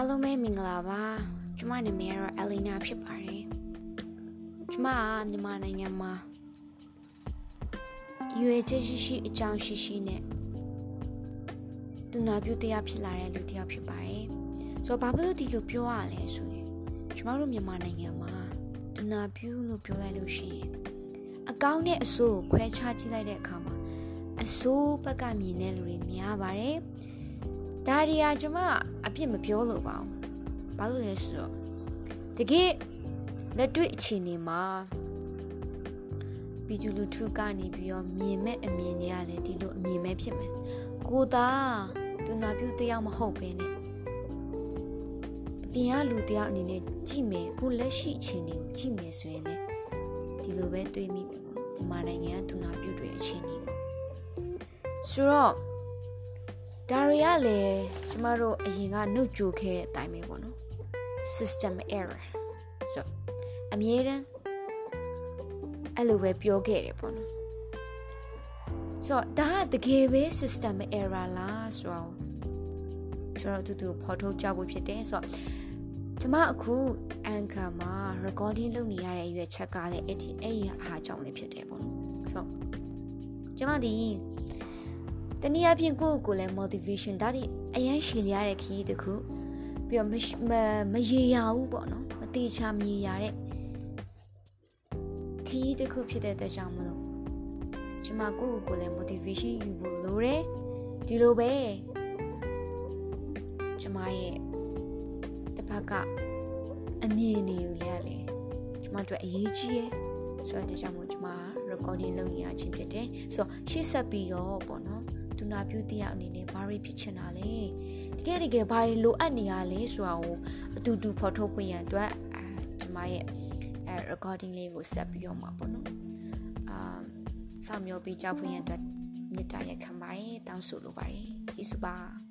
အားလုံးပဲမင်္ဂလာပါကျမနာမည်ကတော့ Elena ဖြစ်ပါတယ်ကျမကမြန်မာနိုင်ငံမှာရွေချက်ရှိရှိအကြောင်းရှိရှိနဲ့သူနာပြုတရားဖြစ်လာတဲ့လူတစ်ယောက်ဖြစ်ပါတယ်ဆိုတော့ဘာဖြစ်လို့ဒီလိုပြောရလဲဆိုရင်ကျမတို့မြန်မာနိုင်ငံမှာသူနာပြုလို့ပြောလိုက်လို့ရှိရင်အကောင်းနဲ့အဆိုးကိုခွဲခြားကြည့်လိုက်တဲ့အခါမှာအဆိုးဘက်ကမြင်တဲ့လူတွေများပါတယ် ဒါရီယာကျွန်မအပြစ်မပြောလို့ပါဘူးဘာလို့လဲဆိုတော့တကယ်လက်တွေ့အခြေအနေမှာပြည်သူလူထုကနေပြီးတော့မြင်မဲ့အမြင်တွေကလည်းဒီလိုအမြင်ပဲဖြစ်မယ်ကိုသာသူနာပြုတယောက်မဟုတ်ဘဲနဲ့အပြင်ကလူတယောက်အနေနဲ့ကြည့်မယ်ကိုလက်ရှိအခြေအနေကိုကြည့်မယ်ဆိုရင်လည်းဒီလိုပဲတွေးမိမယ်ပေါ့နော်မြန်မာနိုင်ငံကသူနာပြုတွေအခြေအနေပေါ့ဆိုတော့ ဒါတွေကလည်းကျမတို့အရင်ကနှုတ်ကြိုခဲ့တဲ့အတိုင်းပဲပေါ့နော် system error ဆိုအမြဲတမ်းအဲ့လိုပဲပြောခဲ့တယ်ပေါ့နော်ဆိုတော့ဒါကတကယ်ပဲ system error လားဆိုတော့ကျွန်တော်တူတူဖော်ထုတ်ကြဖို့ဖြစ်တယ်ဆိုတော့ကျမအခု anchor မှာ recording လုပ်နေရတဲ့အရွယ်ချက်ကလည်းအဲ့ဒီအဲ့ဒီအားကြောင့်လည်းဖြစ်တယ်ပေါ့နော်ဆိုတော့ကျမဒီ တနည်းအားဖြင့်ကိုယ့်ကိုယ်လည်း motivation ဒါဒီအရန်ရှည်ရတဲ့ခရီးတစ်ခုပြီးတော့မမရေရဘူးပေါ့နော်မတိချာမရေရတဲ့ခရီးတစ်ခုဖြစ်တဲ့အတွက်ကြောင့်မလို့ကျမကိုယ့်ကိုယ်လည်း motivation ယူဖို့လိုတယ်ဒီလိုပဲကျမရဲ့တစ်ဖက်ကအမြင်တွေကိုလည်းလေကျမတို့အရေးကြီးရဲ့ဆိုတော့ကြောင့်မို့ကျမ recording လုပ်နေရခြင်းဖြစ်တယ်ဆိုတော့ရှေ့ဆက်ပြီးတော့ပေါ့နော် ဒူနာပြူတယောက်အနေနဲ့ဘာတွေဖြစ်ချင်တာလဲတကယ်တကယ်ဘာတွေလိုအပ်နေရလဲဆိုတာကိုအတူတူဖော်ထုတ်ဖွင့်ရန်အတွက်အဲကျမရဲ့အဲ recording လေးကိုဆက်ပြီးတော့မှာပေါ့နော်အာစောင့်မျှော်ပြီးကြောက်ဖွင့်ရန်အတွက်မြစ်တာရက်ခံပါတယ်တောင်းဆိုလိုပါတယ်ကျေးဇူးပါ